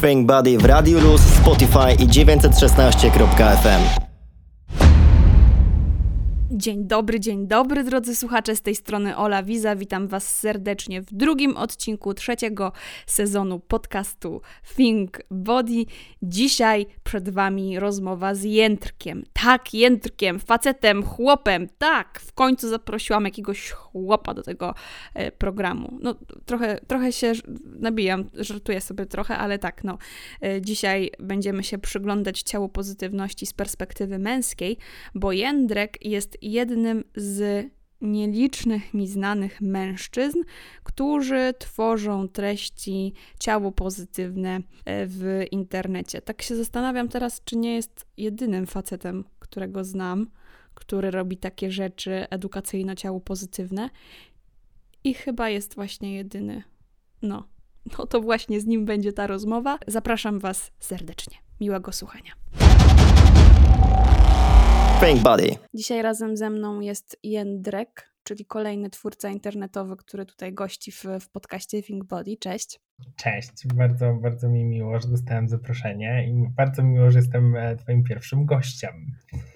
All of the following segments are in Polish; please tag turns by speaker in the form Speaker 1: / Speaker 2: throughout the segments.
Speaker 1: Think Body w Radio Luz, Spotify i 916.fm.
Speaker 2: Dzień dobry, dzień dobry, drodzy słuchacze, z tej strony Ola Wiza. Witam Was serdecznie w drugim odcinku trzeciego sezonu podcastu Think Body. Dzisiaj przed Wami rozmowa z Jędrkiem. Tak, Jędrkiem, facetem, chłopem. Tak, w końcu zaprosiłam jakiegoś chłopa do tego e, programu. No, trochę, trochę się nabijam, żartuję sobie trochę, ale tak, no. E, dzisiaj będziemy się przyglądać ciału pozytywności z perspektywy męskiej, bo Jędrek jest jednym z nielicznych mi znanych mężczyzn, którzy tworzą treści ciało pozytywne e, w internecie. Tak się zastanawiam teraz, czy nie jest jedynym facetem, którego znam, który robi takie rzeczy edukacyjno-ciało pozytywne. I chyba jest właśnie jedyny. No, no to właśnie z nim będzie ta rozmowa. Zapraszam Was serdecznie. Miłego słuchania.
Speaker 1: Body.
Speaker 2: Dzisiaj razem ze mną jest Jędrek, czyli kolejny twórca internetowy, który tutaj gości w, w podcaście Think Body. Cześć.
Speaker 3: Cześć, bardzo, bardzo mi miło, że dostałem zaproszenie i bardzo miło, że jestem e, Twoim pierwszym gościem.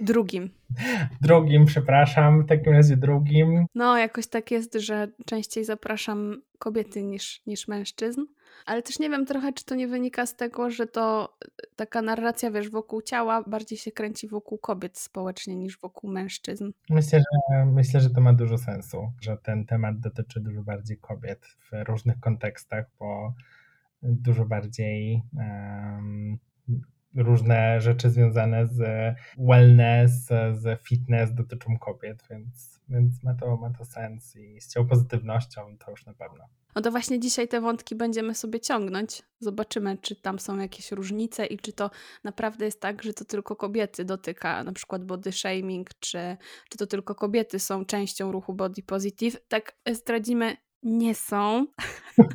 Speaker 2: Drugim.
Speaker 3: Drugim, przepraszam, w takim razie drugim.
Speaker 2: No, jakoś tak jest, że częściej zapraszam kobiety niż, niż mężczyzn. Ale też nie wiem trochę, czy to nie wynika z tego, że to e, taka narracja, wiesz, wokół ciała bardziej się kręci wokół kobiet społecznie niż wokół mężczyzn.
Speaker 3: Myślę, że, myślę, że to ma dużo sensu, że ten temat dotyczy dużo bardziej kobiet w różnych kontekstach, bo dużo bardziej um, różne rzeczy związane z wellness, z fitness dotyczą kobiet, więc, więc ma, to, ma to sens i z ciał pozytywnością to już na pewno.
Speaker 2: No to właśnie dzisiaj te wątki będziemy sobie ciągnąć. Zobaczymy, czy tam są jakieś różnice i czy to naprawdę jest tak, że to tylko kobiety dotyka, na przykład body shaming, czy, czy to tylko kobiety są częścią ruchu body positive. Tak zdradzimy, nie są.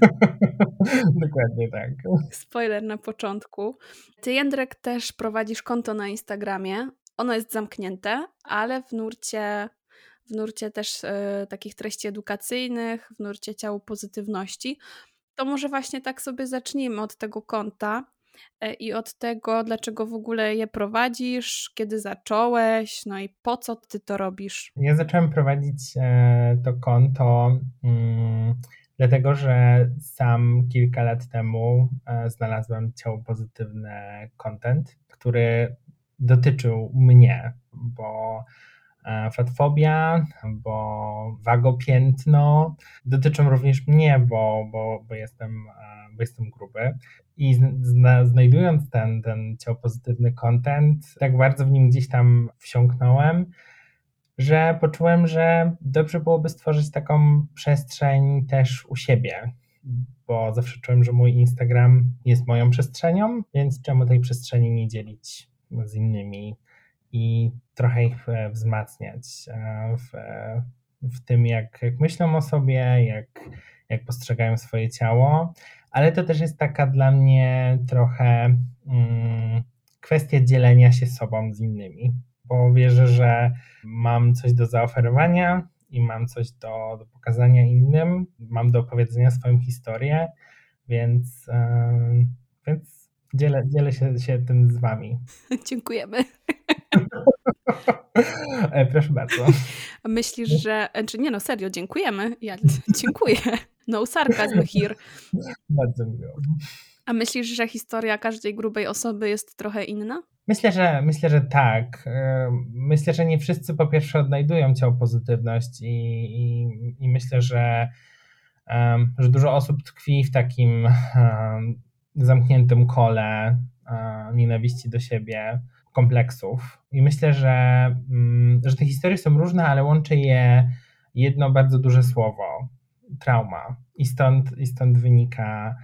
Speaker 3: Dokładnie tak.
Speaker 2: Spoiler na początku. Ty, Jędrek, też prowadzisz konto na Instagramie. Ono jest zamknięte, ale w nurcie w nurcie też e, takich treści edukacyjnych, w nurcie ciału pozytywności, to może właśnie tak sobie zacznijmy od tego konta e, i od tego, dlaczego w ogóle je prowadzisz, kiedy zacząłeś, no i po co ty to robisz?
Speaker 3: Ja zacząłem prowadzić e, to konto. Mm, dlatego, że sam kilka lat temu e, znalazłem ciało pozytywne content, który dotyczył mnie, bo fatfobia, bo wagopiętno dotyczą również mnie, bo, bo, bo, jestem, e, bo jestem gruby. I zna, znajdując ten, ten pozytywny content, tak bardzo w nim gdzieś tam wsiąknąłem, że poczułem, że dobrze byłoby stworzyć taką przestrzeń też u siebie, bo zawsze czułem, że mój Instagram jest moją przestrzenią, więc czemu tej przestrzeni nie dzielić z innymi i trochę ich e, wzmacniać e, w, w tym, jak, jak myślą o sobie, jak, jak postrzegają swoje ciało, ale to też jest taka dla mnie trochę mm, kwestia dzielenia się sobą z innymi, bo wierzę, że mam coś do zaoferowania i mam coś do, do pokazania innym, mam do opowiedzenia swoją historię, więc, yy, więc dzielę, dzielę się, się tym z Wami.
Speaker 2: Dziękujemy.
Speaker 3: E, proszę bardzo.
Speaker 2: Myślisz, że. E, czy nie no, serio, dziękujemy. Ja dziękuję. No sarkazm here.
Speaker 3: Bardzo miło.
Speaker 2: A myślisz, że historia każdej grubej osoby jest trochę inna?
Speaker 3: Myślę, że myślę, że tak. E, myślę, że nie wszyscy po pierwsze odnajdują ciało pozytywność i, i, i myślę, że, że dużo osób tkwi w takim zamkniętym kole um, nienawiści do siebie kompleksów. I myślę, że, mm, że te historie są różne, ale łączy je jedno bardzo duże słowo trauma. I stąd, i stąd wynika,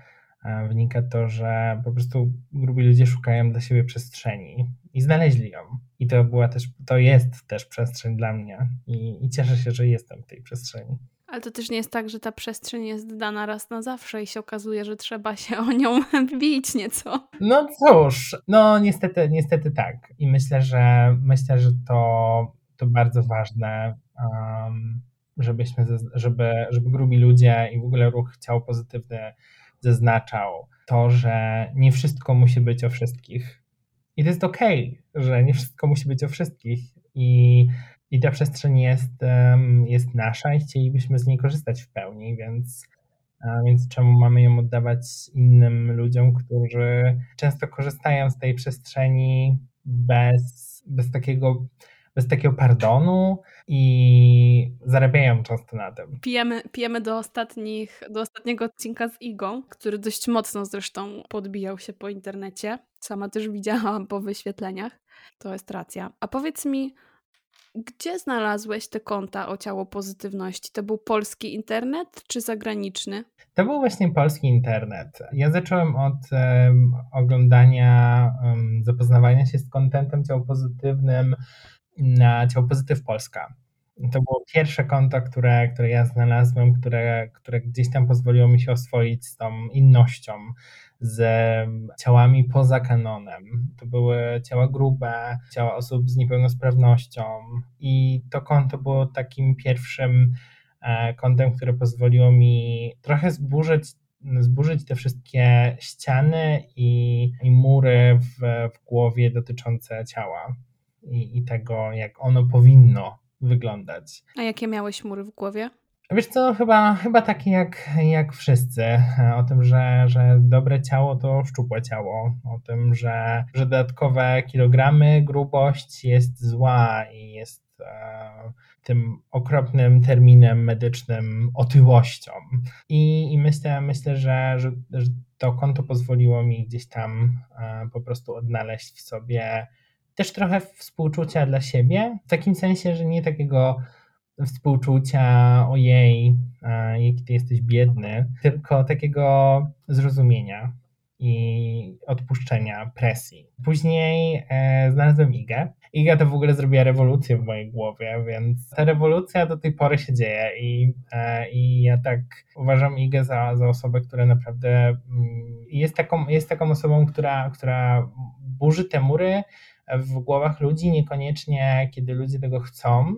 Speaker 3: e, wynika to, że po prostu grubi ludzie szukają dla siebie przestrzeni i znaleźli ją. I to była też, to jest też przestrzeń dla mnie. I, i cieszę się, że jestem w tej przestrzeni.
Speaker 2: Ale to też nie jest tak, że ta przestrzeń jest dana raz na zawsze i się okazuje, że trzeba się o nią bić nieco.
Speaker 3: No cóż, no niestety, niestety tak. I myślę, że myślę, że to, to bardzo ważne, um, żebyśmy, żeby, żeby grubi ludzie i w ogóle ruch ciało pozytywny zaznaczał to, że nie wszystko musi być o wszystkich. I to jest okej, okay, że nie wszystko musi być o wszystkich. I, i ta przestrzeń jest, jest nasza i chcielibyśmy z niej korzystać w pełni, więc, więc czemu mamy ją oddawać innym ludziom, którzy często korzystają z tej przestrzeni bez, bez takiego bez takiego pardonu i zarabiają często na tym.
Speaker 2: Pijemy, pijemy do, ostatnich, do ostatniego odcinka z Igą, który dość mocno zresztą podbijał się po internecie. Sama też widziałam po wyświetleniach. To jest racja. A powiedz mi, gdzie znalazłeś te konta o ciało pozytywności? To był polski internet czy zagraniczny?
Speaker 3: To był właśnie polski internet. Ja zacząłem od um, oglądania, um, zapoznawania się z kontentem ciało pozytywnym na Ciało Pozytyw Polska. To było pierwsze konto, które, które ja znalazłem, które, które gdzieś tam pozwoliło mi się oswoić z tą innością, z ciałami poza kanonem. To były ciała grube, ciała osób z niepełnosprawnością i to konto było takim pierwszym e, kontem, które pozwoliło mi trochę zburzyć zburzyć te wszystkie ściany i, i mury w, w głowie dotyczące ciała i, i tego, jak ono powinno wyglądać.
Speaker 2: A jakie miałeś mury w głowie?
Speaker 3: Wiesz co, chyba, chyba takie jak, jak wszyscy. O tym, że, że dobre ciało to szczupłe ciało. O tym, że, że dodatkowe kilogramy, grubość jest zła i jest e, tym okropnym terminem medycznym otyłością. I, i myślę, myślę że, że, że to konto pozwoliło mi gdzieś tam e, po prostu odnaleźć w sobie też trochę współczucia dla siebie, w takim sensie, że nie takiego współczucia ojej, jaki ty jesteś biedny, tylko takiego zrozumienia i odpuszczenia presji. Później e, znalazłem Igę. Iga to w ogóle zrobiła rewolucję w mojej głowie, więc ta rewolucja do tej pory się dzieje i, e, i ja tak uważam Igę za, za osobę, która naprawdę mm, jest taką, jest taką osobą, która, która burzy te mury, w głowach ludzi, niekoniecznie kiedy ludzie tego chcą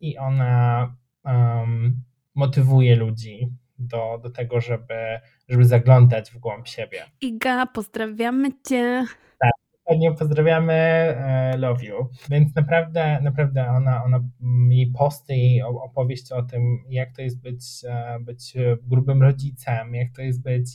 Speaker 3: i ona um, motywuje ludzi do, do tego, żeby, żeby zaglądać w głąb siebie.
Speaker 2: Iga, pozdrawiamy Cię.
Speaker 3: Tak, dokładnie pozdrawiamy, e, love you. Więc naprawdę, naprawdę ona, ona, jej posty, jej opowieść o tym, jak to jest być, e, być grubym rodzicem, jak to jest być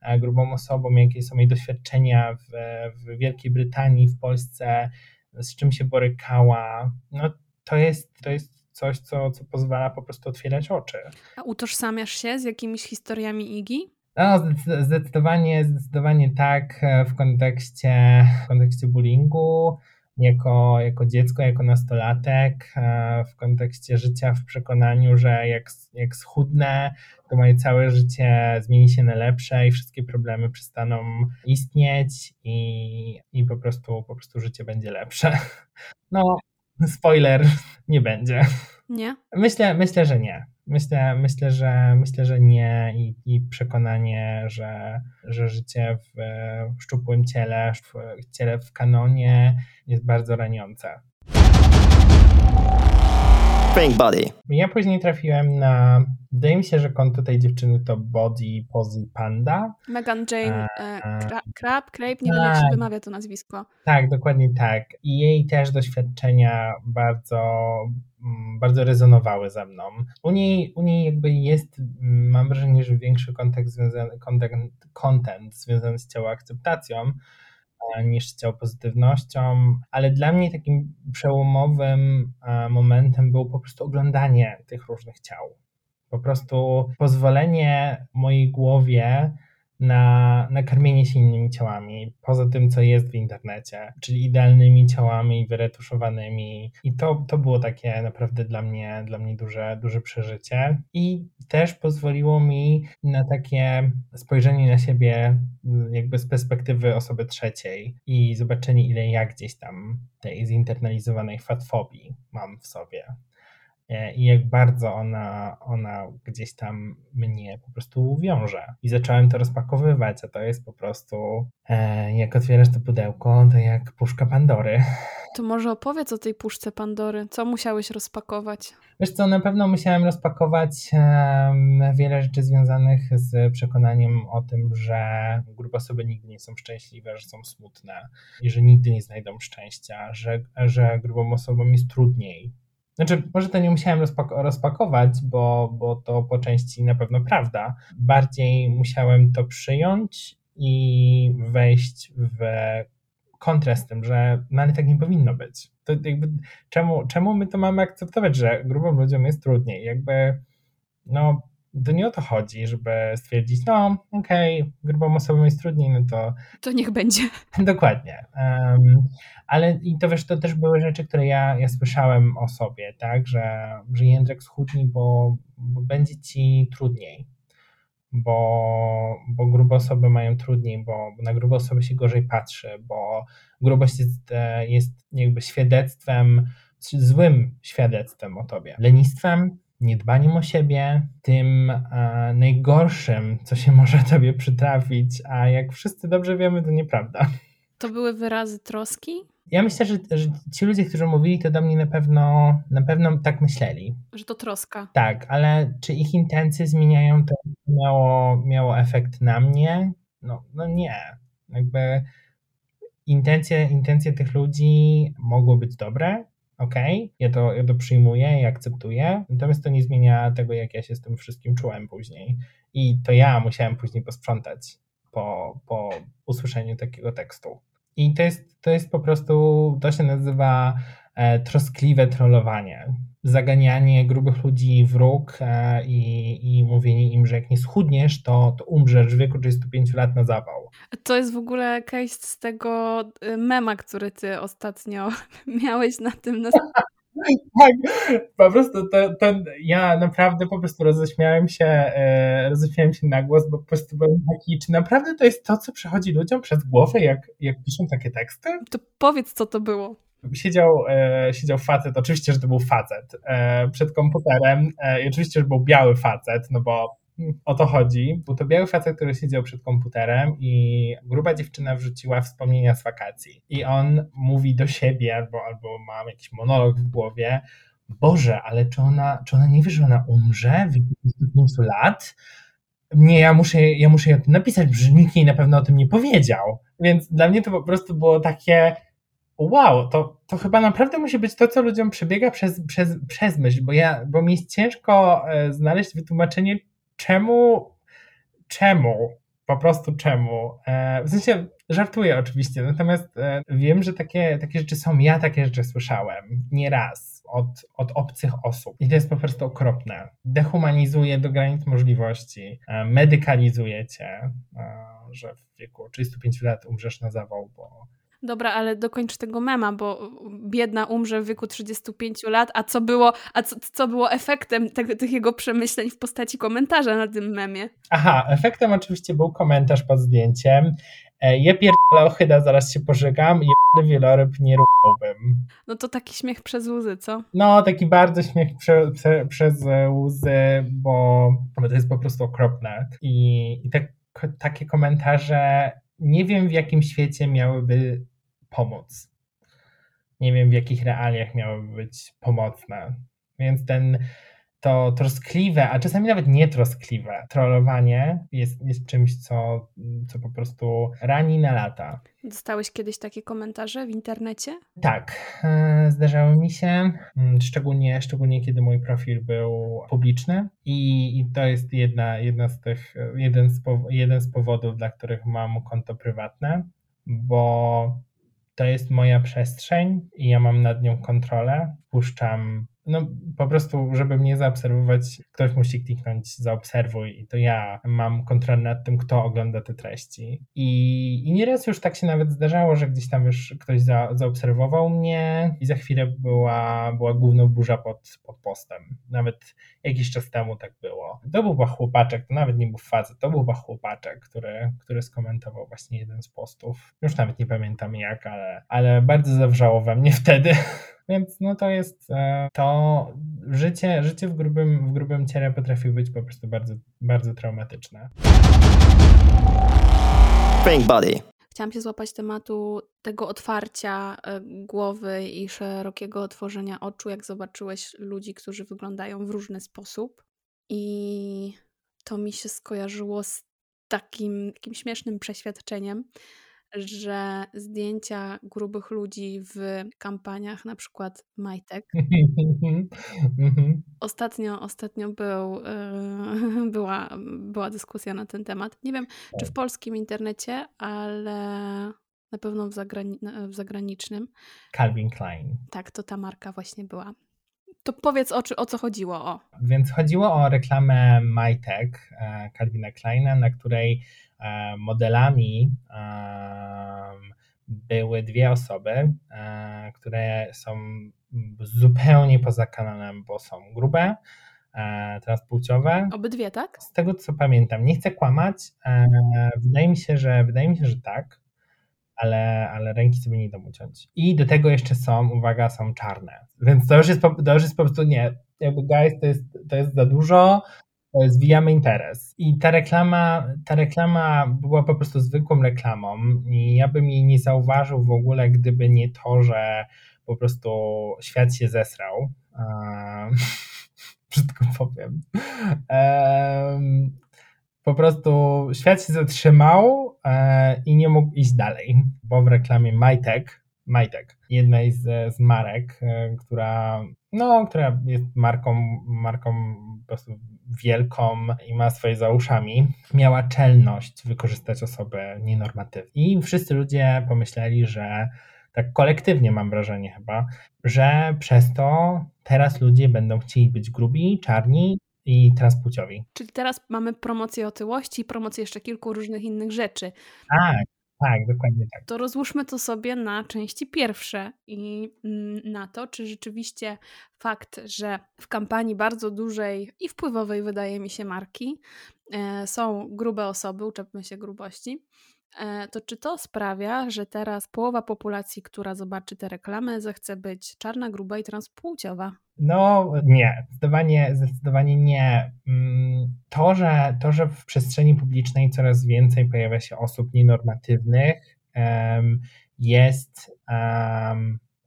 Speaker 3: E, grubą osobą, jakie są jej doświadczenia w, w Wielkiej Brytanii, w Polsce, z czym się borykała, no to jest, to jest coś, co, co pozwala po prostu otwierać oczy.
Speaker 2: A utożsamiasz się z jakimiś historiami Igi?
Speaker 3: No, zdecydowanie, zdecydowanie tak e, w kontekście, w kontekście bullyingu, jako, jako dziecko, jako nastolatek, e, w kontekście życia w przekonaniu, że jak, jak schudnę, to moje całe życie zmieni się na lepsze i wszystkie problemy przestaną istnieć i, i po, prostu, po prostu życie będzie lepsze. No, spoiler, nie będzie.
Speaker 2: Nie?
Speaker 3: Myślę, myślę że nie. Myślę, myślę, że, myślę, że nie i, i przekonanie, że, że życie w, w szczupłym ciele, w ciele w kanonie jest bardzo raniące.
Speaker 1: Pink Body.
Speaker 3: Ja później trafiłem na. Wydaje mi się, że konto tej dziewczyny to Body Pozy Panda.
Speaker 2: Megan Jane e, Crab, Crape, nie wiem jak się tak. wymawia to nazwisko.
Speaker 3: Tak, dokładnie tak. I jej też doświadczenia bardzo, mm, bardzo rezonowały ze mną. U niej, u niej jakby jest, mm, mam wrażenie, że większy kontekst związany, content, content związany z ciało akceptacją, niż z pozytywnością, ale dla mnie takim przełomowym e, momentem było po prostu oglądanie tych różnych ciał. Po prostu pozwolenie mojej głowie na, na karmienie się innymi ciałami, poza tym, co jest w internecie, czyli idealnymi ciałami wyretuszowanymi. I to, to było takie naprawdę dla mnie, dla mnie duże, duże przeżycie. I też pozwoliło mi na takie spojrzenie na siebie jakby z perspektywy osoby trzeciej i zobaczenie, ile ja gdzieś tam tej zinternalizowanej fatfobii mam w sobie. E, i jak bardzo ona, ona gdzieś tam mnie po prostu wiąże. I zacząłem to rozpakowywać, a to jest po prostu, e, jak otwierasz to pudełko, to jak puszka Pandory.
Speaker 2: To może opowiedz o tej puszce Pandory. Co musiałeś rozpakować?
Speaker 3: Wiesz co, na pewno musiałem rozpakować wiele rzeczy związanych z przekonaniem o tym, że grupy osoby nigdy nie są szczęśliwe, że są smutne i że nigdy nie znajdą szczęścia, że, że grupom osobom jest trudniej. Znaczy, może to nie musiałem rozpak- rozpakować, bo, bo to po części na pewno prawda. Bardziej musiałem to przyjąć i wejść w kontrast z tym, że no ale tak nie powinno być. To jakby, czemu, czemu my to mamy akceptować, że grubym ludziom jest trudniej? Jakby, no, to nie o to chodzi, żeby stwierdzić, no okej, okay, grubą osobom jest trudniej, no to...
Speaker 2: To niech będzie.
Speaker 3: Dokładnie. Um, ale i to wiesz, to też były rzeczy, które ja, ja słyszałem o sobie, tak, że, że Jędrek schudnij, bo, bo będzie ci trudniej bo, bo grube osoby mają trudniej, bo, bo na grube osoby się gorzej patrzy, bo grubość jest, e, jest jakby świadectwem, złym świadectwem o tobie. Lenistwem, niedbaniem o siebie, tym e, najgorszym, co się może tobie przytrafić, a jak wszyscy dobrze wiemy, to nieprawda.
Speaker 2: To były wyrazy troski?
Speaker 3: Ja myślę, że, że, ci ludzie, którzy mówili to do mnie na pewno, na pewno tak myśleli.
Speaker 2: Że to troska.
Speaker 3: Tak, ale czy ich intencje zmieniają to, miało, miało efekt na mnie? No, no nie. Jakby intencje, intencje tych ludzi mogły być dobre, ok, ja to, ja to przyjmuję i akceptuję, natomiast to nie zmienia tego, jak ja się z tym wszystkim czułem później. I to ja musiałem później posprzątać po, po usłyszeniu takiego tekstu. I to jest, to jest po prostu, to się nazywa e, troskliwe trollowanie. Zaganianie grubych ludzi w róg e, i, i mówienie im, że jak nie schudniesz, to, to umrzesz w wieku 35 lat na zawał.
Speaker 2: To jest w ogóle case z tego e, mema, który ty ostatnio miałeś na tym. Na...
Speaker 3: tak, po prostu to, to, ja naprawdę po prostu roześmiałem się, e, roześmiałem się na głos, bo po prostu byłem taki, czy naprawdę to jest to, co przechodzi ludziom przez głowę, jak, jak piszą takie teksty?
Speaker 2: To powiedz, co to było.
Speaker 3: Siedział, e, siedział facet, oczywiście, że to był facet, e, przed komputerem e, i oczywiście, że był biały facet, no bo o to chodzi. Był to biały facet, który siedział przed komputerem i gruba dziewczyna wrzuciła wspomnienia z wakacji. I on mówi do siebie, albo, albo ma jakiś monolog w głowie, Boże, ale czy ona, czy ona nie wie, że ona umrze w wieku 25 lat? Nie, ja muszę, ja muszę to napisać, że nikt jej na pewno o tym nie powiedział. Więc dla mnie to po prostu było takie wow, to, to chyba naprawdę musi być to, co ludziom przebiega przez, przez, przez myśl, bo, ja, bo mi jest ciężko e, znaleźć wytłumaczenie, czemu, czemu, po prostu czemu. E, w sensie żartuję oczywiście, natomiast e, wiem, że takie, takie rzeczy są, ja takie rzeczy słyszałem nieraz od, od obcych osób i to jest po prostu okropne. Dehumanizuje do granic możliwości, medykalizuje cię, że w wieku 35 lat umrzesz na zawał, bo
Speaker 2: Dobra, ale dokończ tego mema, bo biedna umrze w wieku 35 lat, a co było, a co, co było efektem tego, tych jego przemyśleń w postaci komentarza na tym memie?
Speaker 3: Aha, efektem oczywiście był komentarz pod zdjęciem. E, je pierdolę ochyda, zaraz się pożegam, jebany wieloryb nie ruchałbym.
Speaker 2: No to taki śmiech przez łzy, co?
Speaker 3: No, taki bardzo śmiech prze, prze, przez łzy, bo, bo to jest po prostu okropne. I, i tak, takie komentarze nie wiem w jakim świecie miałyby pomóc. Nie wiem w jakich realiach miałyby być pomocne. Więc ten to troskliwe, a czasami nawet nietroskliwe trollowanie jest, jest czymś, co, co po prostu rani na lata.
Speaker 2: Dostałeś kiedyś takie komentarze w internecie?
Speaker 3: Tak, e, zdarzały mi się, mm, szczególnie, szczególnie kiedy mój profil był publiczny i, i to jest jedna, jedna z tych, jeden z, jeden z powodów, dla których mam konto prywatne, bo to jest moja przestrzeń i ja mam nad nią kontrolę. Puszczam no po prostu, żeby mnie zaobserwować, ktoś musi kliknąć zaobserwuj i to ja mam kontrolę nad tym, kto ogląda te treści. I, i nieraz już tak się nawet zdarzało, że gdzieś tam już ktoś za, zaobserwował mnie i za chwilę była, była główna burza pod, pod postem. Nawet jakiś czas temu tak było. To był chyba chłopaczek, to nawet nie był facet, to był chyba chłopaczek, który, który skomentował właśnie jeden z postów. Już nawet nie pamiętam jak, ale, ale bardzo zawrzało we mnie wtedy. Więc no to jest e, to, życie, życie w, grubym, w grubym ciele potrafi być po prostu bardzo, bardzo traumatyczne.
Speaker 1: Pink Body.
Speaker 2: Chciałam się złapać tematu tego otwarcia e, głowy i szerokiego otworzenia oczu, jak zobaczyłeś ludzi, którzy wyglądają w różny sposób. I to mi się skojarzyło z takim, takim śmiesznym przeświadczeniem, że zdjęcia grubych ludzi w kampaniach, na przykład majtek.
Speaker 3: Mhm.
Speaker 2: Ostatnio, ostatnio był, yy, była, była dyskusja na ten temat. Nie wiem, czy w polskim internecie, ale na pewno w, zagrani w zagranicznym.
Speaker 3: Calvin Klein.
Speaker 2: Tak, to ta marka właśnie była. To powiedz o, o co chodziło. O.
Speaker 3: Więc chodziło o reklamę majtek e, Calvina Kleina, na której e, modelami były dwie osoby, e, które są zupełnie poza kanonem, bo są grube, transpłciowe.
Speaker 2: Obydwie, tak?
Speaker 3: Z tego co pamiętam, nie chcę kłamać. Wydaje mi się, że wydaje mi się, że tak ale, ale ręki sobie nie dam uciąć. I do tego jeszcze są, uwaga, są czarne. Więc to już jest, to już jest po prostu nie. Jakby guys, to jest, to jest za dużo, zwijamy interes. I ta reklama, ta reklama była po prostu zwykłą reklamą i ja bym jej nie zauważył w ogóle, gdyby nie to, że po prostu świat się zesrał. Um, brzydko powiem. Um, po prostu świat się zatrzymał i nie mógł iść dalej, bo w reklamie Majtek, Majtek jednej z, z marek, e, która, no, która jest marką, marką po prostu wielką i ma swoje za uszami, miała czelność wykorzystać osobę nienormatywną. I wszyscy ludzie pomyśleli, że tak kolektywnie mam wrażenie chyba, że przez to teraz ludzie będą chcieli być grubi, czarni i transpłciowi.
Speaker 2: Czyli teraz mamy promocję otyłości i promocję jeszcze kilku różnych innych rzeczy.
Speaker 3: Tak, tak, dokładnie tak.
Speaker 2: To rozłóżmy to sobie na części pierwsze i mm, na to, czy rzeczywiście fakt, że w kampanii bardzo dużej i wpływowej, wydaje mi się, marki e, są grube osoby, uczepmy się grubości, to czy to sprawia, że teraz połowa populacji, która zobaczy te reklamy, zechce być czarna, gruba i transpłciowa?
Speaker 3: No nie, zdecydowanie, zdecydowanie nie. Mm, to że, to, że w przestrzeni publicznej coraz więcej pojawia się osób nienormatywnych, jest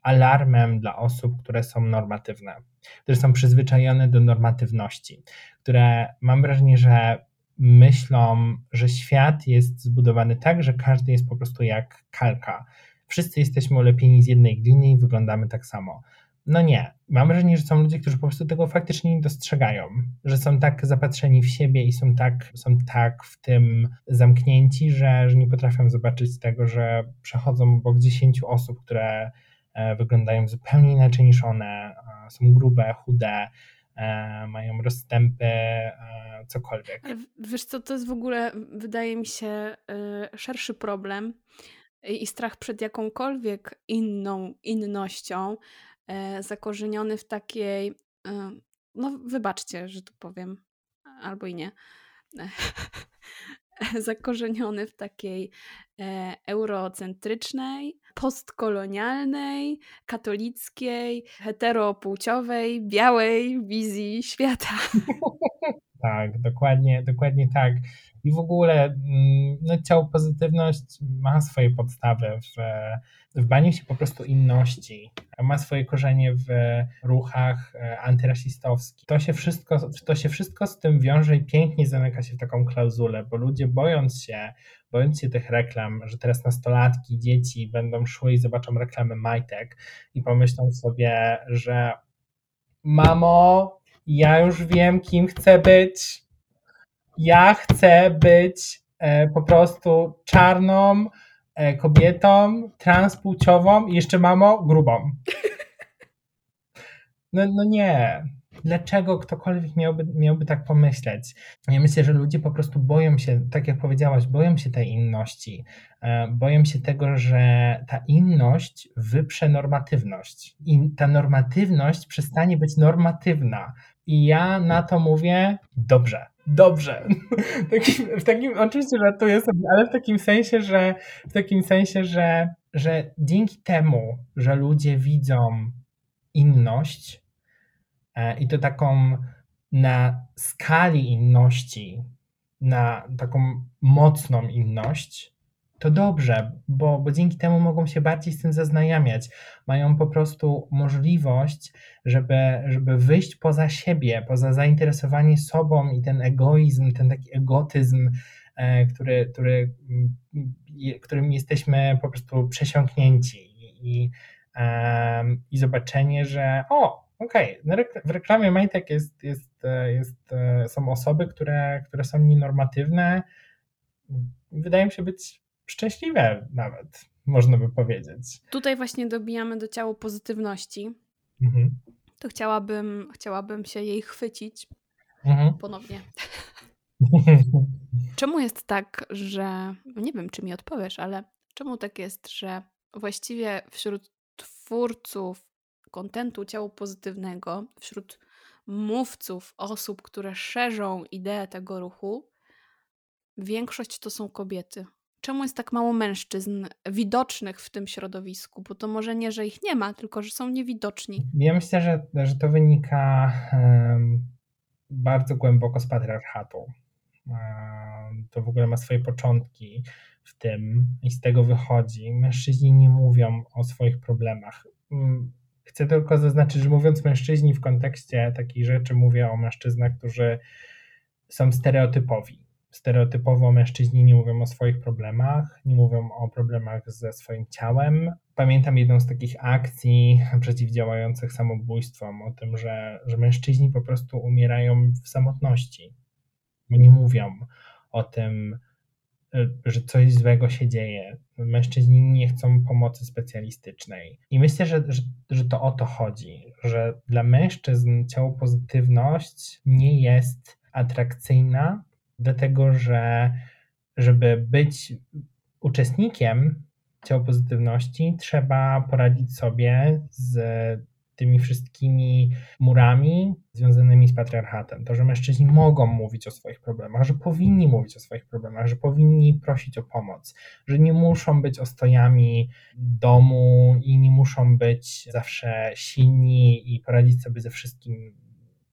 Speaker 3: alarmem dla osób, które są normatywne, które są przyzwyczajone do normatywności, które mam wrażenie, że myślą, że świat jest zbudowany tak, że każdy jest po prostu jak kalka. Wszyscy jesteśmy ulepieni z jednej gliny i wyglądamy tak samo. No nie. Mam wrażenie, że są ludzie, którzy po prostu tego faktycznie nie dostrzegają, że są tak zapatrzeni w siebie i są tak, są tak w tym zamknięci, że, że nie potrafią zobaczyć tego, że przechodzą obok 10 osób, które e, wyglądają zupełnie inaczej niż one, są grube, chude, mają rozstępy, e, cokolwiek.
Speaker 2: wiesz co, to jest w ogóle, wydaje mi się, e, szerszy problem i strach przed jakąkolwiek inną innością, zakorzeniony w takiej, no wybaczcie, że tu powiem, albo i nie, zakorzeniony w takiej eurocentrycznej, postkolonialnej, katolickiej, heteropłciowej, białej wizji świata.
Speaker 3: Tak, dokładnie, dokładnie tak. I w ogóle mm, no, ciało pozytywność ma swoje podstawy w, w baniu się po prostu inności, ma swoje korzenie w ruchach e, antyrasistowskich. To się wszystko, to się wszystko z tym wiąże i pięknie zamyka się w taką klauzulę, bo ludzie bojąc się, bojąc się tych reklam, że teraz nastolatki, dzieci będą szły i zobaczą reklamy majtek i pomyślą sobie, że mamo, ja już wiem, kim chcę być. Ja chcę być e, po prostu czarną e, kobietą, transpłciową i jeszcze mamo, grubą. No, no nie. Dlaczego ktokolwiek miałby, miałby tak pomyśleć? Ja myślę, że ludzie po prostu boją się, tak jak powiedziałaś, boją się tej inności. E, boją się tego, że ta inność wyprze normatywność. I ta normatywność przestanie być normatywna. I ja na to mówię, dobrze, dobrze. w takim, oczywiście żartuję sobie, ale w takim sensie, że w takim sensie, że, że dzięki temu, że ludzie widzą inność, e, i to taką na skali inności, na taką mocną inność, to dobrze, bo, bo dzięki temu mogą się bardziej z tym zaznajamiać. Mają po prostu możliwość, żeby, żeby wyjść poza siebie, poza zainteresowanie sobą i ten egoizm, ten taki egotyzm, e, który, który, którym jesteśmy po prostu przesiąknięci. I, i zobaczenie, że o, okej, okay, w reklamie Majtek jest, jest, jest, e, są osoby, które, które są nienormatywne, wydają się być szczęśliwe nawet, można by powiedzieć.
Speaker 2: Tutaj właśnie dobijamy do ciała pozytywności. Mhm. To chciałabym, chciałabym się jej chwycić mhm. ponownie. czemu jest tak, że. No nie wiem, czy mi odpowiesz, ale czemu tak jest, że właściwie wśród twórców kontentu ciało pozytywnego, wśród mówców, osób, które szerzą ideę tego ruchu, większość to są kobiety. Czemu jest tak mało mężczyzn widocznych w tym środowisku? Bo to może nie, że ich nie ma, tylko że są niewidoczni.
Speaker 3: Ja myślę, że, że to wynika um, bardzo głęboko z patriarchatu. Um, to w ogóle ma swoje początki w tym i z tego wychodzi. Mężczyźni nie mówią o swoich problemach. Mm, chcę tylko zaznaczyć, że mówiąc mężczyźni w kontekście takich rzeczy, mówię o mężczyznach, którzy są stereotypowi. Stereotypowo mężczyźni nie mówią o swoich problemach, nie mówią o problemach ze swoim ciałem. Pamiętam jedną z takich akcji przeciwdziałających samobójstwom, o tym, że, że mężczyźni po prostu umierają w samotności. Bo nie mówią o tym, że coś złego się dzieje. Mężczyźni nie chcą pomocy specjalistycznej. I myślę, że, że, że to o to chodzi, że dla mężczyzn ciało pozytywność nie jest atrakcyjna, dlatego że żeby być uczestnikiem ciało pozytywności, trzeba poradzić sobie z tymi wszystkimi murami związanymi z patriarchatem. To, że mężczyźni mogą mówić o swoich problemach, że powinni mówić o swoich problemach, że powinni prosić o pomoc, że nie muszą być ostojami domu i nie muszą być zawsze silni i poradzić sobie ze wszystkim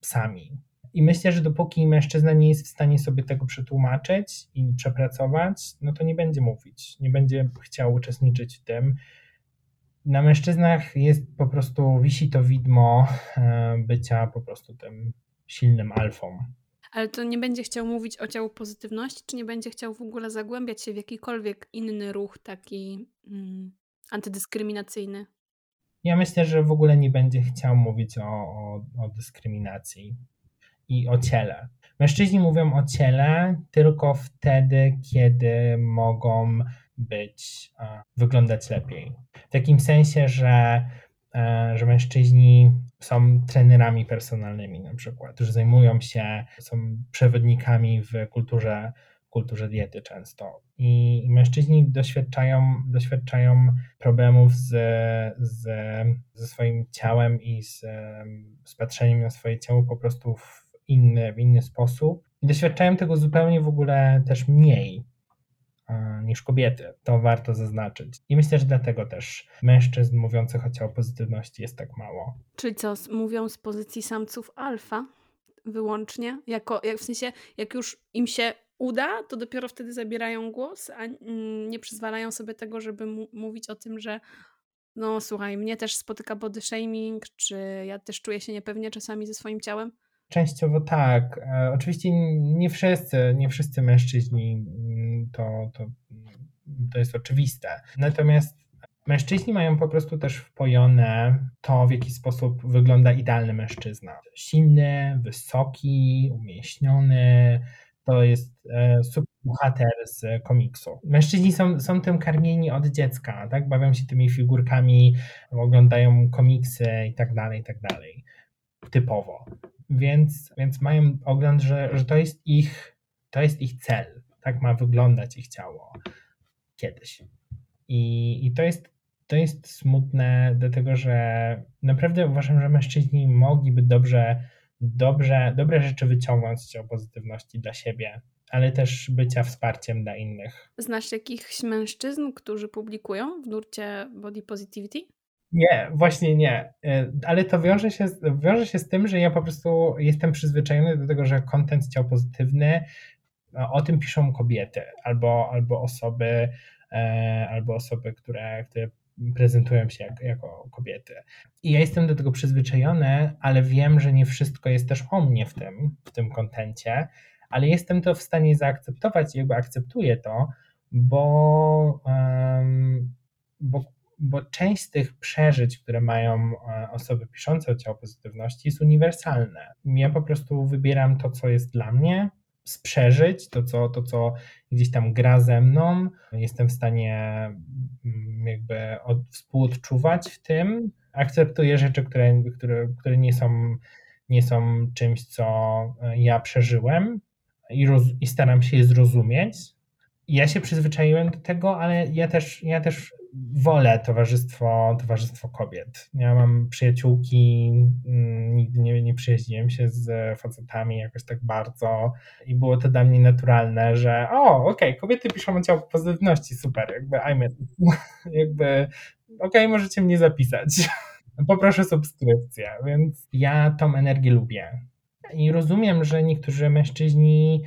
Speaker 3: sami. I myślę, że dopóki mężczyzna nie jest w stanie sobie tego przetłumaczyć i przepracować, no to nie będzie mówić, nie będzie chciał uczestniczyć w tym na mężczyznach jest po prostu, wisi to widmo e, bycia po prostu tym silnym alfą.
Speaker 2: Ale to nie będzie chciał mówić o ciału pozytywności, czy nie będzie chciał w ogóle zagłębiać się w jakikolwiek inny ruch taki mm, antydyskryminacyjny?
Speaker 3: Ja myślę, że w ogóle nie będzie chciał mówić o, o, o dyskryminacji i o ciele. Mężczyźni mówią o ciele tylko wtedy, kiedy mogą być, wyglądać lepiej. W takim sensie, że, e, że mężczyźni są trenerami personalnymi na przykład, że zajmują się, są przewodnikami w kulturze, kulturze diety często. I mężczyźni doświadczają, doświadczają problemów z, z, ze swoim ciałem i z, z patrzeniem na swoje ciało po prostu w inny, w inny sposób. I doświadczają tego zupełnie w ogóle też mniej niż kobiety. To warto zaznaczyć. I myślę, że dlatego też mężczyzn mówiących o ciało pozytywności jest tak mało.
Speaker 2: Czyli co, mówią z pozycji samców alfa wyłącznie? Jako, jak w sensie, jak już im się uda, to dopiero wtedy zabierają głos, a nie przyzwalają sobie tego, żeby mówić o tym, że no słuchaj, mnie też spotyka body shaming, czy ja też czuję się niepewnie czasami ze swoim ciałem?
Speaker 3: Częściowo tak. E, oczywiście nie wszyscy, nie wszyscy mężczyźni mm, to, to, to jest oczywiste. Natomiast mężczyźni mają po prostu też wpojone to, w jaki sposób wygląda idealny mężczyzna. Silny, wysoki, umieśniony. To jest super bohater z komiksu. Mężczyźni są, są tym karmieni od dziecka, tak? Bawią się tymi figurkami, oglądają komiksy i tak dalej, i tak dalej. Typowo więc, więc mają ogląd, że, że to jest ich, to jest ich cel. Tak ma wyglądać ich ciało kiedyś. I, i to, jest, to jest smutne, dlatego że naprawdę uważam, że mężczyźni mogliby dobrze, dobrze, dobre rzeczy wyciągnąć z pozytywności dla siebie, ale też bycia wsparciem dla innych.
Speaker 2: Znasz jakichś mężczyzn, którzy publikują w nurcie Body Positivity?
Speaker 3: Nie, właśnie nie. E, ale to wiąże się, z, wiąże się z tym, że ja po prostu jestem przyzwyczajony do tego, że kontent ciał pozytywny, o tym piszą kobiety albo, albo osoby, e, albo osoby, które, które prezentują się jak, jako kobiety. I ja jestem do tego przyzwyczajony, ale wiem, że nie wszystko jest też o mnie w tym, w tym kontencie, ale jestem to w stanie zaakceptować i jakby akceptuję to, bo, um, bo, bo część z tych przeżyć, które mają e, osoby piszące o ciało pozytywności jest uniwersalne. Ja po prostu wybieram to, co jest dla mnie, sprzeżyć, to co, to co gdzieś tam gra ze mną. Jestem w stanie mm, jakby od, współodczuwać w tym. Akceptuję rzeczy, które, które, które nie, są, nie są czymś, co ja przeżyłem i, roz, i staram się je zrozumieć. Ja się przyzwyczaiłem do tego, ale ja też, ja też wolę towarzystwo, towarzystwo kobiet. Ja mam przyjaciółki, mm, nigdy nie, nie przyjaźniłem się z facetami jakoś tak bardzo i było to dla mnie naturalne, że o, okej, okay, kobiety piszą o ciało pozytywności, super, jakby I'm it. jakby okej, okay, możecie mnie zapisać. Poproszę subskrypcję, więc ja tą energię lubię. I rozumiem, że niektórzy mężczyźni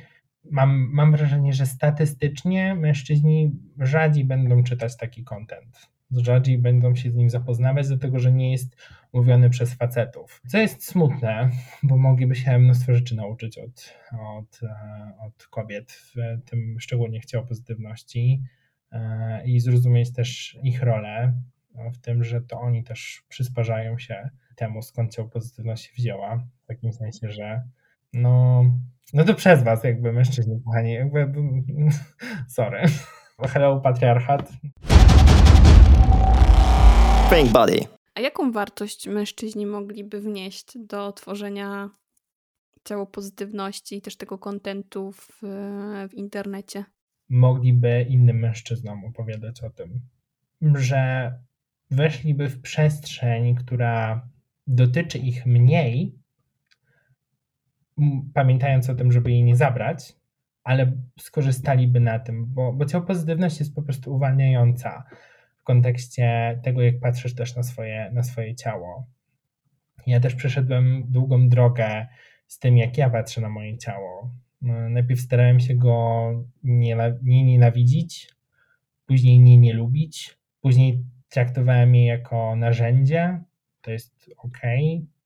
Speaker 3: mam, mam wrażenie, że statystycznie mężczyźni rzadziej będą czytać taki content. Rzadziej będą się z nim zapoznawać, dlatego że nie jest mówiony przez facetów. Co jest smutne, bo mogliby się mnóstwo rzeczy nauczyć od, od, e, od kobiet, w tym szczególnie chciał pozytywności e, i zrozumieć też ich rolę w tym, że to oni też przysparzają się temu, skąd ciało pozytywność wzięła. W takim sensie, że no, no to przez was jakby mężczyźni, kochani, jakby sorry. Hello patriarchat.
Speaker 1: Pink Body.
Speaker 2: A jaką wartość mężczyźni mogliby wnieść do tworzenia ciało pozytywności i też tego kontentu w, w internecie?
Speaker 3: Mogliby innym mężczyznom opowiadać o tym, że weszliby w przestrzeń, która dotyczy ich mniej, pamiętając o tym, żeby jej nie zabrać, ale skorzystaliby na tym, bo, bo ciało pozytywność jest po prostu uwalniająca w kontekście tego, jak patrzysz też na swoje, na swoje ciało. Ja też przeszedłem długą drogę z tym, jak ja patrzę na moje ciało. Najpierw starałem się go nie, nie nienawidzić, później nie nie lubić, później traktowałem je jako narzędzie, to jest ok,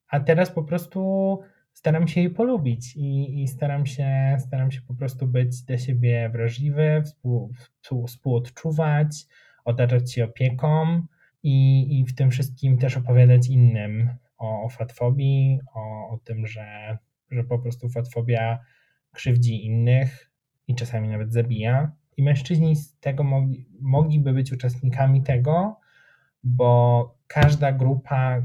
Speaker 3: a teraz po prostu staram się jej polubić i, i, staram, się, staram się po prostu być dla siebie wrażliwy, współ, współ, współodczuwać, otaczać się opieką i, i w tym wszystkim też opowiadać innym o, o fatfobii, o, o tym, że, że po prostu fatfobia krzywdzi innych i czasami nawet zabija. I mężczyźni z tego mogli, mogliby być uczestnikami tego, bo każda grupa,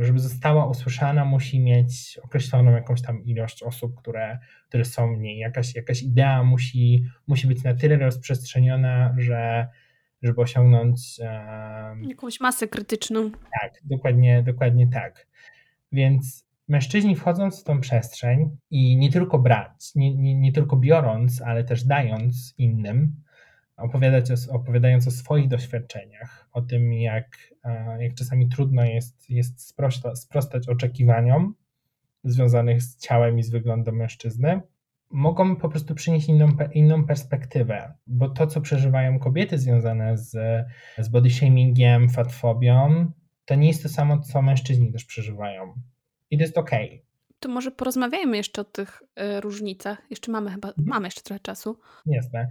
Speaker 3: żeby została usłyszana, musi mieć określoną jakąś tam ilość osób, które, które są w niej. Jakaś, jakaś idea musi, musi być na tyle rozprzestrzeniona, że żeby osiągnąć
Speaker 2: jakąś masę krytyczną.
Speaker 3: Tak, dokładnie, dokładnie tak. Więc mężczyźni wchodząc w tą przestrzeń i nie tylko brać, nie, nie, nie tylko biorąc, ale też dając innym, opowiadać o, opowiadając o swoich doświadczeniach, o tym, jak, jak czasami trudno jest, jest sprosta, sprostać oczekiwaniom związanych z ciałem i z wyglądem mężczyzny, mogą po prostu przynieść inną, inną perspektywę, bo to, co przeżywają kobiety związane z, z body shamingiem, fatfobią, to nie jest to samo, co mężczyźni też przeżywają. I to jest okej. Okay.
Speaker 2: To może porozmawiajmy jeszcze o tych y, różnicach. Jeszcze mamy chyba, mhm. mamy jeszcze trochę czasu.
Speaker 3: Jasne.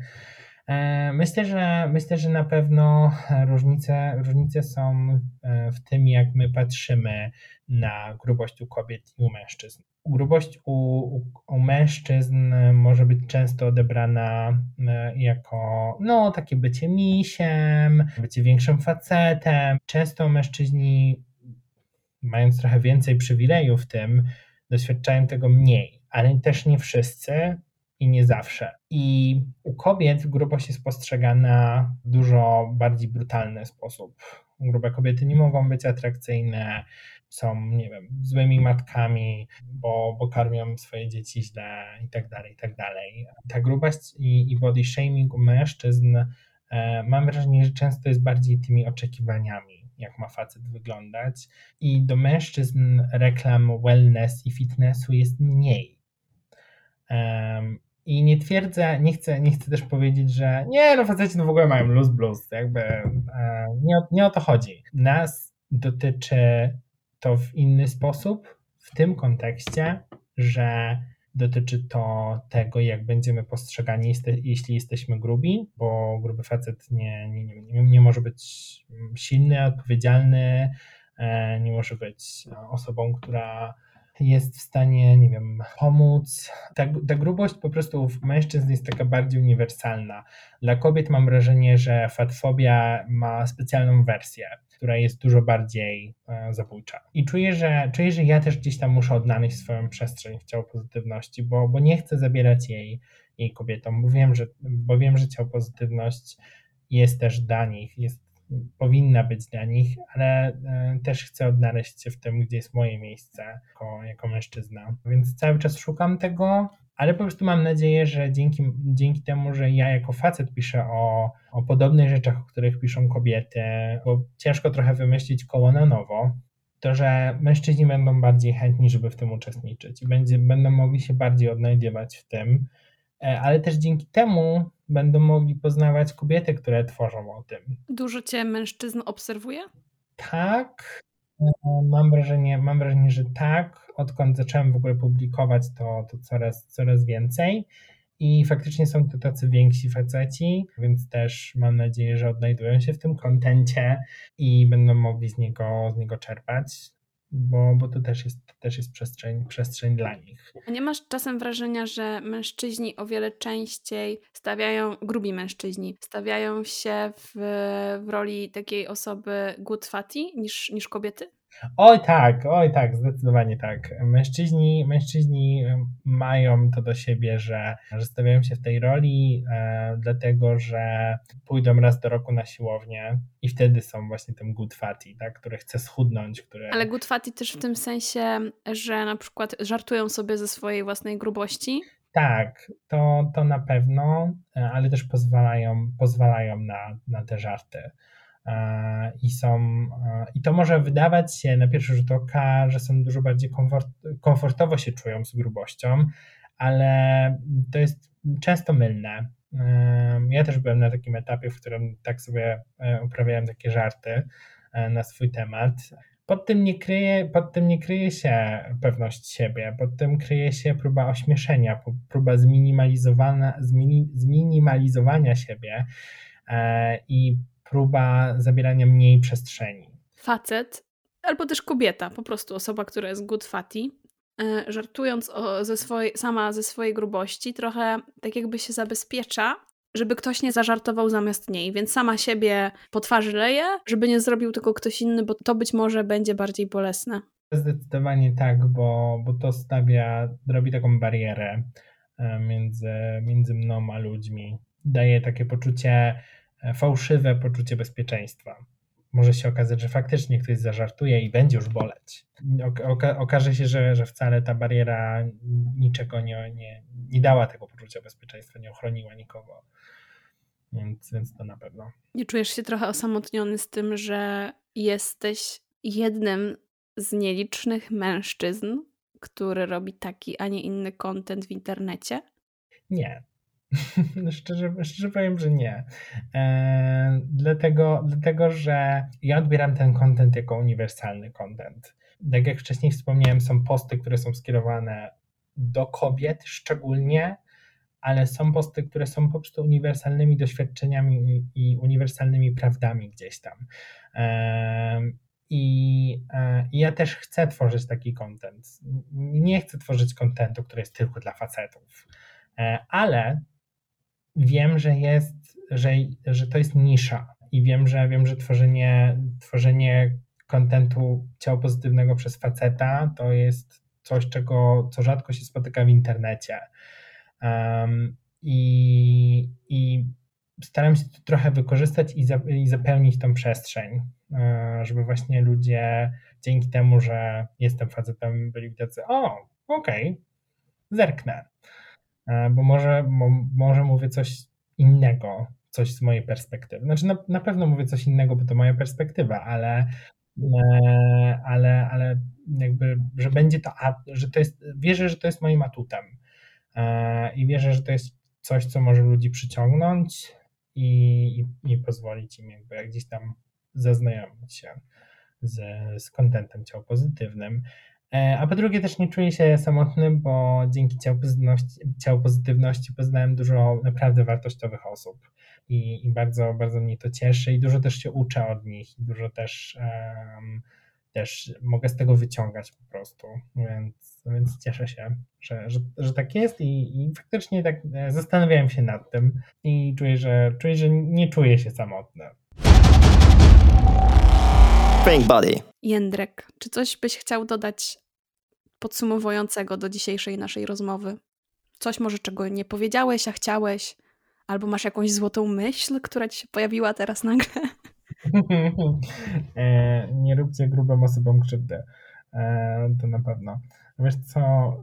Speaker 3: E, myślę, że myślę, że na pewno różnice, różnice są e, w tym, jak my patrzymy na grubość u kobiet i u mężczyzn. Grubość u, u, u mężczyzn może być często odebrana e, jako no, takie bycie misiem, bycie większym facetem. Często mężczyźni, mając trochę więcej przywilejów w tym, doświadczają tego mniej, ale też nie wszyscy i nie zawsze. I u kobiet grubość jest postrzegana w dużo bardziej brutalny sposób. Grube kobiety nie mogą być atrakcyjne, są, nie wiem, złymi matkami, bo, bo karmią swoje dzieci źle i tak dalej, i tak dalej. Ta grubość i, i body shaming u mężczyzn e, mam wrażenie, że często jest bardziej tymi oczekiwaniami. jak ma facet wyglądać. I do mężczyzn reklam wellness i fitnessu jest mniej. I nie twierdzę, nie chcę, nie chcę też powiedzieć, że nie, no faceci no w ogóle mają luz blues, jakby e, nie, nie o to chodzi. Nas dotyczy to w inny sposób, w tym kontekście, że dotyczy to tego, jak będziemy postrzegani, jeśli jesteśmy grubi, bo gruby facet nie, nie, nie, nie może być silny, odpowiedzialny, e, nie może być osobą, która jest w stanie, nie wiem, pomóc. Ta, ta grubość po prostu w mężczyzn jest taka bardziej uniwersalna. Dla kobiet mam wrażenie, że fatfobia ma specjalną wersję, która jest dużo bardziej e, zabójcza. I czuję że, czuję, że ja też gdzieś tam muszę odnaleźć swoją przestrzeń w ciało pozytywności, bo, bo nie chcę zabierać jej, jej kobietom, bo wiem, że, bo wiem, że ciało pozytywność jest też dla nich, jest powinna być dla nich, ale e, też chcę odnaleźć się w tym, gdzie jest moje miejsce jako, jako mężczyzna. Więc cały czas szukam tego, ale po prostu mam nadzieję, że dzięki, dzięki temu, że ja jako facet piszę o, o podobnych rzeczach, o których piszą kobiety, bo ciężko trochę wymyślić koło na nowo, to że mężczyźni będą bardziej chętni, żeby w tym uczestniczyć i będzie, będą mogli się bardziej odnajdywać w tym, ale też dzięki temu będą mogli poznawać kobiety, które tworzą o tym.
Speaker 2: Dużo cię mężczyzn obserwuje?
Speaker 3: Tak, e, mam wrażenie, mam wrażenie, że tak. Odkąd zacząłem w ogóle publikować, to, to coraz, coraz więcej. I faktycznie są to tacy więksi faceci, więc też mam nadzieję, że odnajdują się w tym kontencie i będą mogli z niego, z niego czerpać bo, bo to też jest, też jest przestrzeń, przestrzeń dla nich.
Speaker 2: A nie masz czasem wrażenia, że mężczyźni o wiele częściej stawiają, grubi mężczyźni, stawiają się w, w roli takiej osoby good fatty niż, niż kobiety?
Speaker 3: Oj tak, oj tak, zdecydowanie tak. Mężczyźni, mężczyźni mają to do siebie, że, że stawiają się w tej roli, e, dlatego że pójdą raz do roku na siłownię i wtedy są właśnie tym good fatty, tak, który chce schudnąć. Które...
Speaker 2: Ale good fatty też w tym sensie, że na przykład żartują sobie ze swojej własnej grubości?
Speaker 3: Tak, to, to na pewno, e, ale też pozwalają, pozwalają na, na te żarty. E, i są, e, i to może wydawać się na pierwszy rzut oka, że są dużo bardziej komfort, komfortowo się czują z grubością, ale to jest często mylne. E, ja też byłem na takim etapie, w którym tak sobie uprawiałem takie żarty na swój temat. Pod tym, nie kryje, pod tym nie kryje się pewność siebie, pod tym kryje się próba ośmieszenia, próba zminimalizowania, zminimalizowania siebie i próba zabierania mniej przestrzeni.
Speaker 2: Facet albo też kobieta, po prostu osoba, która jest good fatty, e, żartując o, ze swojej, sama ze swojej grubości, trochę tak jakby się zabezpiecza, żeby ktoś nie zażartował zamiast niej, więc sama siebie po twarzy leje, żeby nie zrobił tylko ktoś inny, bo to być może będzie bardziej bolesne.
Speaker 3: Zdecydowanie tak, bo, bo to stawia, robi taką barierę e, między, między mną a ludźmi. Daje takie poczucie fałszywe poczucie bezpieczeństwa. Może się okazać, że faktycznie ktoś zażartuje i będzie już boleć. Oka okaże się, że, że wcale ta bariera niczego nie, nie, nie dała tego poczucia bezpieczeństwa, nie ochroniła nikogo. Więc, więc to na pewno.
Speaker 2: Nie czujesz się trochę osamotniony z tym, że jesteś jednym z nielicznych mężczyzn, który robi taki, a nie inny content w internecie?
Speaker 3: Nie, szczerze, szczerze powiem, że nie. E, dlatego, dlatego, że ja odbieram ten content jako uniwersalny content. Tak jak wcześniej wspomniałem, są posty, które są skierowane do kobiet szczególnie, ale są posty, które są po prostu uniwersalnymi doświadczeniami i uniwersalnymi prawdami gdzieś tam. E, I, e, I ja też chcę tworzyć taki content. Nie chcę tworzyć kontentu, który jest tylko dla facetów. Ale wiem, że jest, że, że to jest nisza i wiem, że wiem, że tworzenie, tworzenie kontentu ciała pozytywnego przez faceta to jest coś, czego, co rzadko się spotyka w internecie. Um, i, I staram się to trochę wykorzystać i, za, i zapełnić tą przestrzeń, e, żeby właśnie ludzie dzięki temu, że jestem facetem, byli tacy, o, okej, okay, zerknę. E, bo może, może mówię coś innego, coś z mojej perspektywy. Znaczy na, na pewno mówię coś innego, bo to moja perspektywa, ale e, ale, ale jakby, że będzie to, że to jest, wierzę, że to jest moim atutem e, i wierzę, że to jest coś, co może ludzi przyciągnąć i, i, pozwolić im jakby gdzieś tam zaznajomić się z, z kontentem ciał pozytywnym. E, a po drugie też nie czuję się samotny, bo dzięki ciał pozytywności, poznałem dużo naprawdę wartościowych osób i, i bardzo, bardzo mnie to cieszy i dużo też się uczę od nich i dużo też, um, też mogę z tego wyciągać po prostu, więc, więc cieszę się, że, że, że tak jest i, i faktycznie tak e, zastanawiałem się nad tym i czuję, że, czuję, że nie czuję się samotny.
Speaker 1: Pink Body.
Speaker 2: Jędrek, czy coś byś chciał dodać podsumowującego do dzisiejszej naszej rozmowy? Coś może, czego nie powiedziałeś, a chciałeś? Albo masz jakąś złotą myśl, która ci się pojawiła teraz nagle?
Speaker 3: E, nie róbcie grubym osobom krzywdy. E, to na pewno. Wiesz co,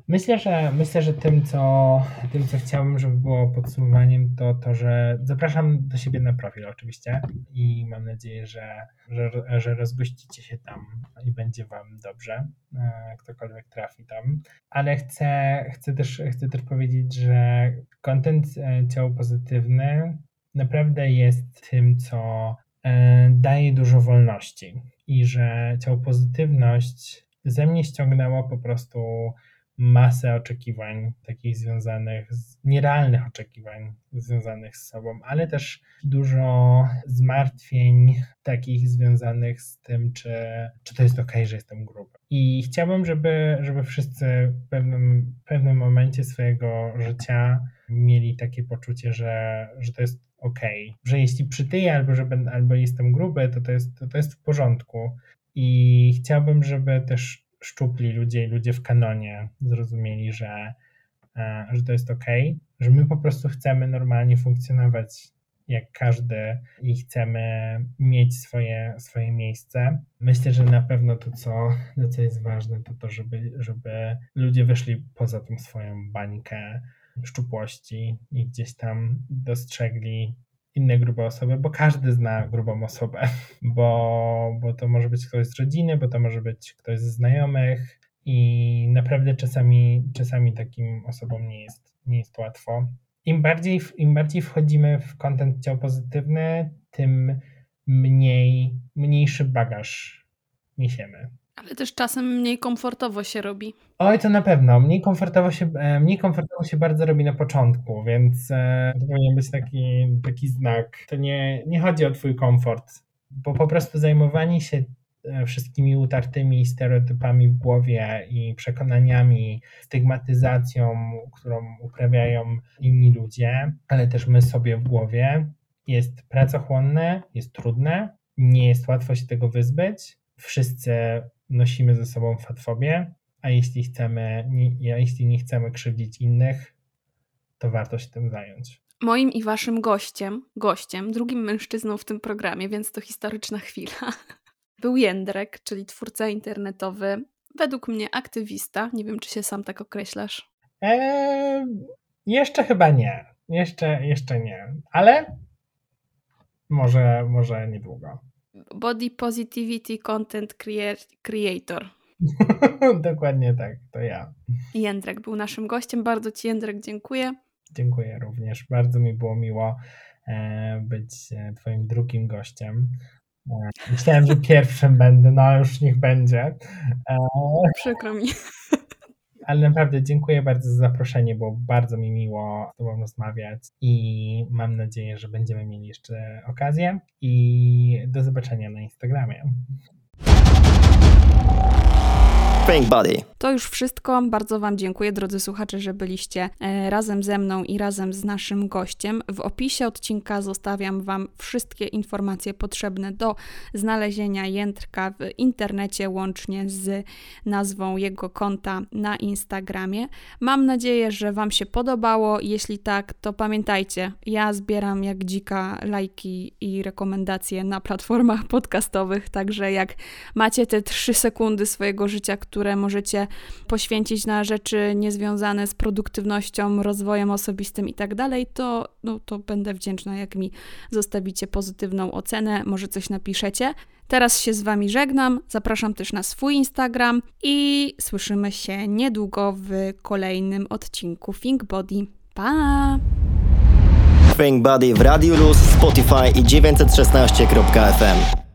Speaker 3: myślę, że myślę, że tym co, tym, co chciałbym, żeby było podsumowaniem, to to, że zapraszam do siebie na profil oczywiście i mam nadzieję, że, że, że rozgościcie się tam i będzie wam dobrze, e, ktokolwiek trafi tam. Ale chcę, chcę, też, chcę też powiedzieć, że kontent e, ciało pozytywny naprawdę jest tym, co e, daje dużo wolności i że ciało pozytywność ze mnie ściągnęło po prostu masę oczekiwań takich związanych z nierealnych oczekiwań związanych z sobą, ale też dużo zmartwień takich związanych z tym, czy, czy to jest ok, że jestem gruby. I chciałbym, żeby, żeby wszyscy w pewnym, pewnym momencie swojego życia mieli takie poczucie, że, że to jest ok, że jeśli przytyję albo, że albo jestem gruby, to to jest, to, to jest w porządku i chciałbym, żeby też szczupli ludzie i ludzie w kanonie zrozumieli, że, e, że to jest ok, że my po prostu chcemy normalnie funkcjonować jak każdy i chcemy mieć swoje, swoje miejsce. Myślę, że na pewno to, co, to, co jest ważne, to to, żeby, żeby ludzie wyszli poza tą swoją bańkę szczupłości i gdzieś tam dostrzegli inne grube osoby, bo każdy zna grubą osobę, bo, bo to może być ktoś z rodziny, bo to może być ktoś ze znajomych i naprawdę czasami, czasami takim osobom nie jest, nie jest łatwo. Im bardziej, Im bardziej wchodzimy w kontent ciał pozytywny, tym mniej, mniejszy bagaż niesiemy.
Speaker 2: Ale też czasem mniej komfortowo się robi.
Speaker 3: Oj, to na pewno. Mniej komfortowo się, e, mniej komfortowo się bardzo robi na początku, więc e, to powinien być taki, taki znak. To nie, nie chodzi o twój komfort, bo po prostu zajmowanie się e, wszystkimi utartymi stereotypami w głowie i przekonaniami, stygmatyzacją, którą uprawiają inni ludzie, ale też my sobie w głowie, jest pracochłonne, jest trudne, nie jest łatwo się tego wyzbyć. Wszyscy nosimy ze sobą fatfobię, a jeśli chcemy, nie, a jeśli nie chcemy krzywdzić innych, to warto się tym zająć.
Speaker 2: Moim i waszym gościem, gościem, drugim mężczyzną w tym programie, więc to historyczna chwila, był Jędrek, czyli twórca internetowy, według mnie aktywista. Nie wiem, czy się sam tak określasz.
Speaker 3: Eee, jeszcze chyba nie. Jeszcze, jeszcze nie. Ale może, może niedługo.
Speaker 2: Body Positivity Content Creator.
Speaker 3: Dokładnie tak, to ja.
Speaker 2: Jędrek był naszym gościem. Bardzo Ci, Jędrek, dziękuję.
Speaker 3: Dziękuję również. Bardzo mi było miło e, być e, Twoim drugim gościem. E, myślałem, że pierwszym będę, no ale już niech będzie.
Speaker 2: Przykro mi.
Speaker 3: Ale naprawdę dziękuję bardzo za zaproszenie, było bardzo mi miło z Tobą rozmawiać i mam nadzieję, że będziemy mieli jeszcze okazję i do zobaczenia na Instagramie.
Speaker 1: Body.
Speaker 2: To już wszystko. Bardzo Wam dziękuję, drodzy słuchacze, że byliście e, razem ze mną i razem z naszym gościem. W opisie odcinka zostawiam Wam wszystkie informacje potrzebne do znalezienia Jędrka w internecie, łącznie z nazwą jego konta na Instagramie. Mam nadzieję, że Wam się podobało. Jeśli tak, to pamiętajcie, ja zbieram jak dzika lajki i rekomendacje na platformach podcastowych, także jak macie te trzy sekundy swojego życia, które możecie poświęcić na rzeczy niezwiązane z produktywnością, rozwojem osobistym i tak dalej, to, no, to będę wdzięczna, jak mi zostawicie pozytywną ocenę, może coś napiszecie. Teraz się z Wami żegnam, zapraszam też na swój Instagram i słyszymy się niedługo w kolejnym odcinku Think Body. Pa!
Speaker 1: Think Buddy w Radiu Luz, Spotify i 916.fm.